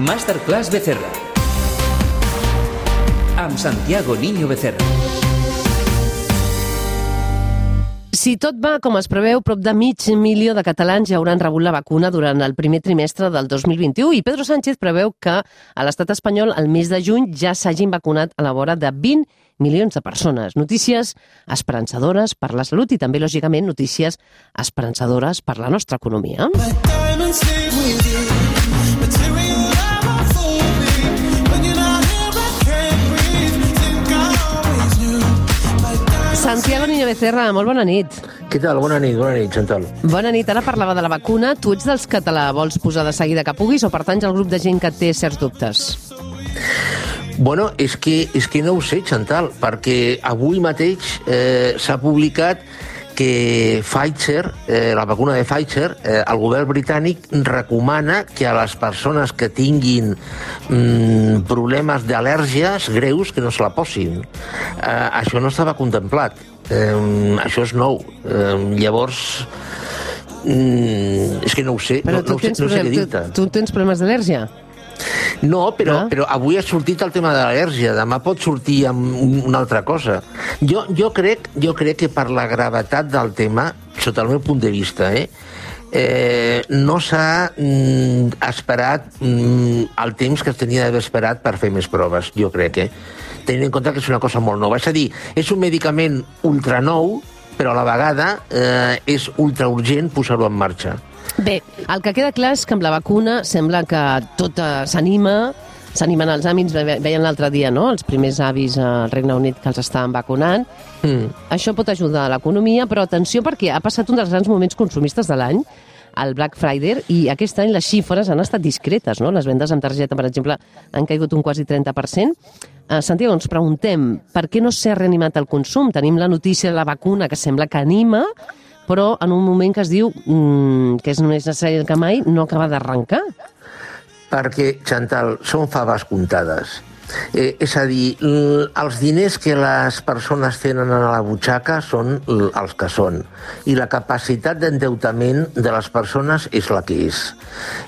Masterclass Becerra. Amb Santiago Niño Becerra. Si tot va com es preveu, prop de mig milió de catalans ja hauran rebut la vacuna durant el primer trimestre del 2021 i Pedro Sánchez preveu que a l'estat espanyol el mes de juny ja s'hagin vacunat a la vora de 20 milions de persones. Notícies esperançadores per la salut i també, lògicament, notícies esperançadores per la nostra economia. Santiago Niño Becerra, molt bona nit. Què tal? Bona nit, bona nit, Chantal. Bona nit, ara parlava de la vacuna. Tu ets dels que te la vols posar de seguida que puguis o pertanys al grup de gent que té certs dubtes? Bueno, és que, és que no ho sé, Chantal, perquè avui mateix eh, s'ha publicat que Pfizer, eh, la vacuna de Pfizer, eh, el govern britànic recomana que a les persones que tinguin mm, problemes d'al·lèrgies greus que no se la posin. Eh, això no estava contemplat. Eh, això és nou. Eh, llavors, mm, és que no ho sé. Però no, tu, no, ho sé, tens, no sé tu, tu tens problemes d'al·lèrgia? No, però, Ah. però avui ha sortit el tema de l'al·lèrgia. Demà pot sortir amb un- una altra cosa. Jo, jo, crec, jo crec que per la gravetat del tema, sota el meu punt de vista, eh, eh, no s'ha mm, esperat mm, el temps que es tenia d'haver esperat per fer més proves, jo crec, eh? Tenint en compte que és una cosa molt nova. És a dir, és un medicament ultra nou, però a la vegada eh, és ultra urgent posar-ho en marxa. Bé, el que queda clar és que amb la vacuna sembla que tot eh, s'anima, s'animen els àmbits, ve- veien l'altre dia, no?, els primers avis al Regne Unit que els estaven vacunant. Mm. Això pot ajudar a l'economia, però atenció perquè ha passat un dels grans moments consumistes de l'any, el Black Friday, i aquest any les xifres han estat discretes, no? Les vendes amb targeta, per exemple, han caigut un quasi 30%. Uh, Santiago, ens preguntem per què no s'ha reanimat el consum? Tenim la notícia de la vacuna que sembla que anima, però en un moment que es diu mm, que és més necessari que mai, no acaba d'arrencar. perquè, Chantal, són faves comptades. Eh, és a dir, els diners que les persones tenen a la butxaca són els que són i la capacitat d'endeutament de les persones és la que és.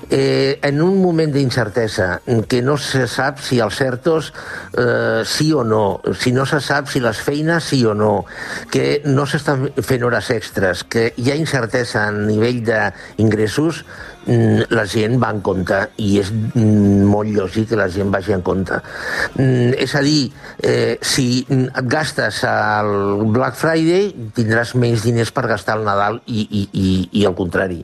Eh, en un moment d'incertesa que no se sap si els certos eh, sí o no, si no se sap si les feines sí o no, que no s'estan fent hores extres, que hi ha incertesa a nivell d'ingressos, la gent va en compte i és mm, molt lògic que la gent vagi en compte. Mm, És a dir, eh, si mm, et gastes al Black Friday tindràs menys diners per gastar al Nadal i, i, i, i al contrari.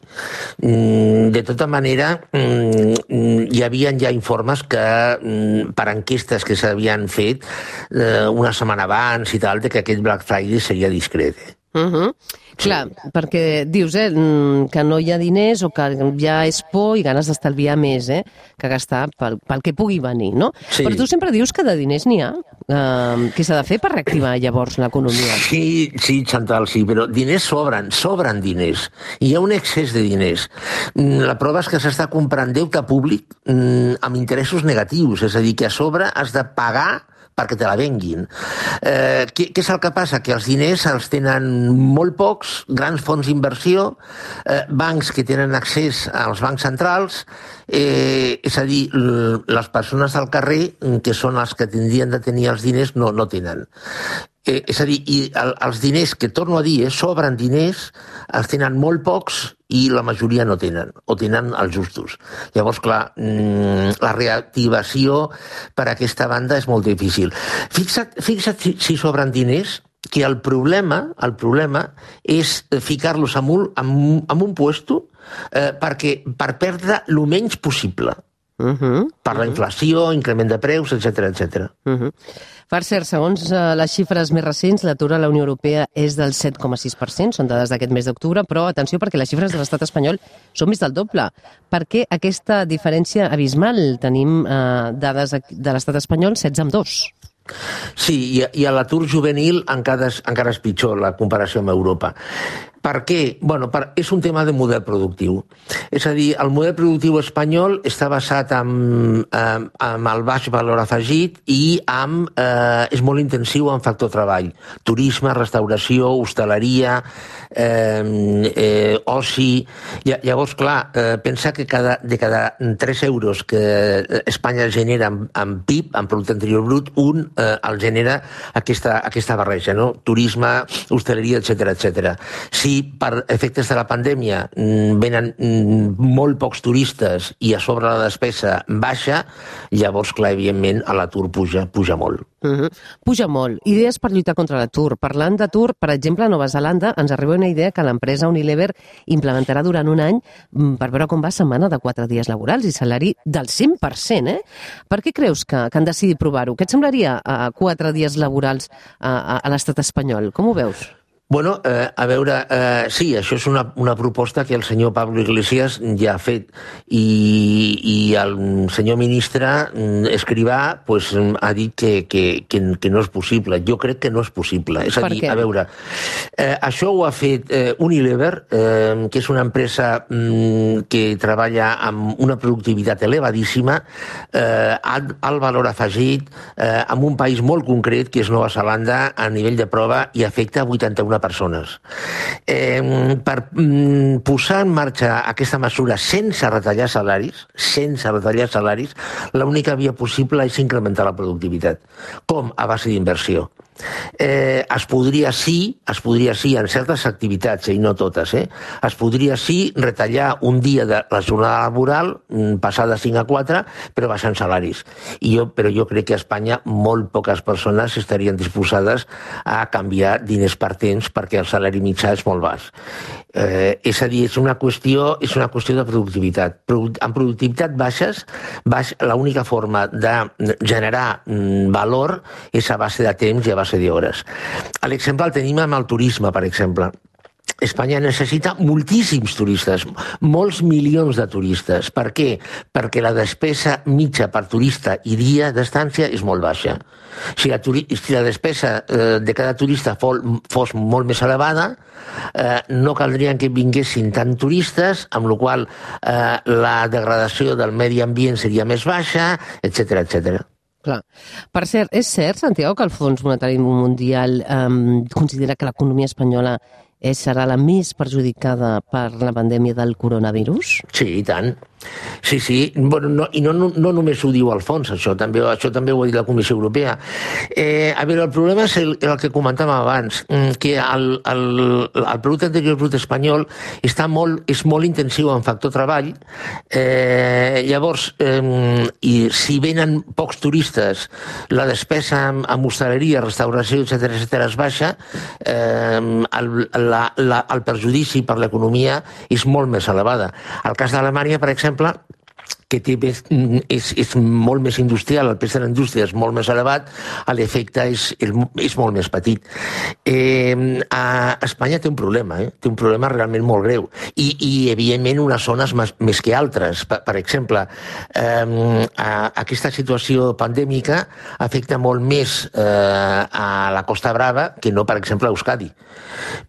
Mm, De tota manera, mm, mm, hi havia ja informes que mm, per enquestes que s'havien fet eh, una setmana abans i tal, de que aquest Black Friday seria discret. Eh? Uh -huh. Clar, perquè dius eh, mm, que no hi ha diners o que ja és por i ganes d'estalviar més eh, que gastar pel, pel que pugui venir, no? Sí. Però tu sempre dius que de diners n'hi ha. Uh, què s'ha de fer per reactivar llavors l'economia? Sí, sí, Chantal, sí, però diners sobren, sobren diners. Hi ha un excés de diners. Mm, La prova és que s'està comprant deute públic mm, amb interessos negatius, és a dir, que a sobre has de pagar perquè te la venguin. Eh, què, què és el que passa? Que els diners els tenen molt pocs, grans fons d'inversió, eh, bancs que tenen accés als bancs centrals, eh, és a dir, les persones del carrer, que són els que tindrien de tenir els diners, no, no tenen. Eh, és a dir, i el, els diners, que torno a dir, eh, sobren diners, els tenen molt pocs i la majoria no tenen, o tenen els justos. Llavors, clar, mm, la reactivació per aquesta banda és molt difícil. Fixa't, fixa't si, si sobren diners, que el problema, el problema és ficar-los en un, en, en un puesto eh, perquè, per perdre el menys possible Uh -huh. per la inflació, increment de preus, etc etc. Uh -huh. Per cert, segons uh, les xifres més recents, l'atur a la Unió Europea és del 7,6%, són dades d'aquest mes d'octubre, però atenció perquè les xifres de l'estat espanyol són més del doble. Per què aquesta diferència abismal? Tenim uh, dades de l'estat espanyol 16 amb 2. Sí, i, i a l'atur juvenil encara és, encara és pitjor la comparació amb Europa. Per què? Bueno, per, és un tema de model productiu. És a dir, el model productiu espanyol està basat en, en, en el baix valor afegit i amb, eh, és molt intensiu en factor treball. Turisme, restauració, hostaleria, eh, eh, oci... Llavors, clar, eh, pensa que cada, de cada 3 euros que Espanya genera en, en PIB, en producte interior brut, un eh, el genera aquesta, aquesta barreja, no? Turisme, hostaleria, etc etc. Si si per efectes de la pandèmia mm, venen mm, molt pocs turistes i a sobre la despesa baixa, llavors, clar, evidentment, l'atur puja, puja molt. Uh -huh. Puja molt. Idees per lluitar contra l'atur. Parlant d'atur, per exemple, a Nova Zelanda ens arriba una idea que l'empresa Unilever implementarà durant un any mm, per veure com va setmana de 4 dies laborals i salari del 100%, eh? Per què creus que, que han decidit provar-ho? Què et semblaria a 4 dies laborals a, a, a l'estat espanyol? Com ho veus? Bueno, eh, a veure, eh, sí, això és una, una proposta que el senyor Pablo Iglesias ja ha fet i, i el senyor ministre mm, Escrivà pues, ha dit que, que, que, que no és possible. Jo crec que no és possible. És a dir, a veure, eh, això ho ha fet eh, Unilever, eh, que és una empresa mm, que treballa amb una productivitat elevadíssima, eh, alt, alt valor afegit, eh, amb un país molt concret, que és Nova Zelanda, a nivell de prova, i afecta 81 persones. Eh, per mm, posar en marxa aquesta mesura sense retallar salaris, sense retallar salaris, l'única via possible és incrementar la productivitat. Com? A base d'inversió. Eh, es podria sí, es podria sí en certes activitats, i no totes, eh, es podria sí retallar un dia de la jornada laboral, passar de 5 a 4, però baixant salaris. I jo, però jo crec que a Espanya molt poques persones estarien disposades a canviar diners per temps perquè el salari mitjà és molt baix. Eh, és a dir, és una qüestió, és una qüestió de productivitat. En productivitat baixes, baix, l'única forma de generar mm, valor és a base de temps i a base d'hores. L'exemple el tenim amb el turisme, per exemple. Espanya necessita moltíssims turistes, molts milions de turistes. Per què? Perquè la despesa mitja per turista i dia d'estància és molt baixa. Si la, si la despesa eh, de cada turista fos, fos molt més elevada, eh, no caldrien que vinguessin tant turistes, amb la qual eh, la degradació del medi ambient seria més baixa, etc etc. Clar. Per cert, és cert, Santiago, que el Fons Monetari Mundial eh, considera que l'economia espanyola eh, serà la més perjudicada per la pandèmia del coronavirus? Sí, i tant. Sí, sí, bueno, no, i no, no, no només ho diu el fons, això també, això també ho ha dit la Comissió Europea. Eh, a veure, el problema és el, el que comentàvem abans, mm, que el, el, el producte interior brut espanyol està molt, és molt intensiu en factor treball, eh, llavors, eh, i si venen pocs turistes, la despesa en, en hostaleria, restauració, etc etc és baixa, eh, el, la, la, el perjudici per l'economia és molt més elevada. El cas d'Alemanya, per exemple, exemple, que té més, és, és molt més industrial, el pes de la indústria és molt més elevat, l'efecte és, és molt més petit. Eh, a Espanya té un problema, eh? té un problema realment molt greu, i, i evidentment unes zones més, més que altres. Per, per exemple, eh, a, aquesta situació pandèmica afecta molt més eh, a la Costa Brava que no, per exemple, a Euskadi,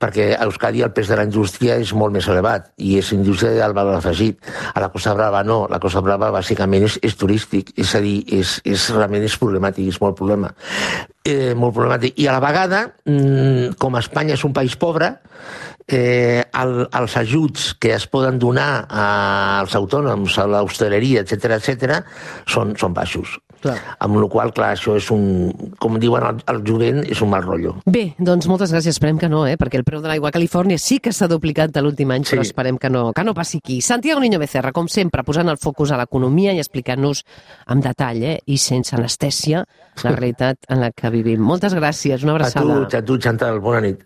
perquè a Euskadi el pes de la indústria és molt més elevat, i és indústria del valor afegit. A la Costa Brava no, la Costa Brava Brava bàsicament és, és turístic, és a dir, és, és, realment és problemàtic, és molt problema. Eh, molt problemàtic. I a la vegada, mm, com Espanya és un país pobre, eh, el, els ajuts que es poden donar als autònoms, a l'hostaleria, etc etc, són, són baixos. Clar. Amb la qual clar, això és un, com diuen el, el jovent, és un mal rotllo. Bé, doncs moltes gràcies, esperem que no, eh? perquè el preu de l'aigua a Califòrnia sí que s'ha duplicat de l'últim any, sí. però esperem que no, que no passi aquí. Santiago Niño Becerra, com sempre, posant el focus a l'economia i explicant-nos amb detall eh? i sense anestèsia la realitat en la que vivim. Moltes gràcies, una abraçada. A tu, a tu, Chantal, bona nit.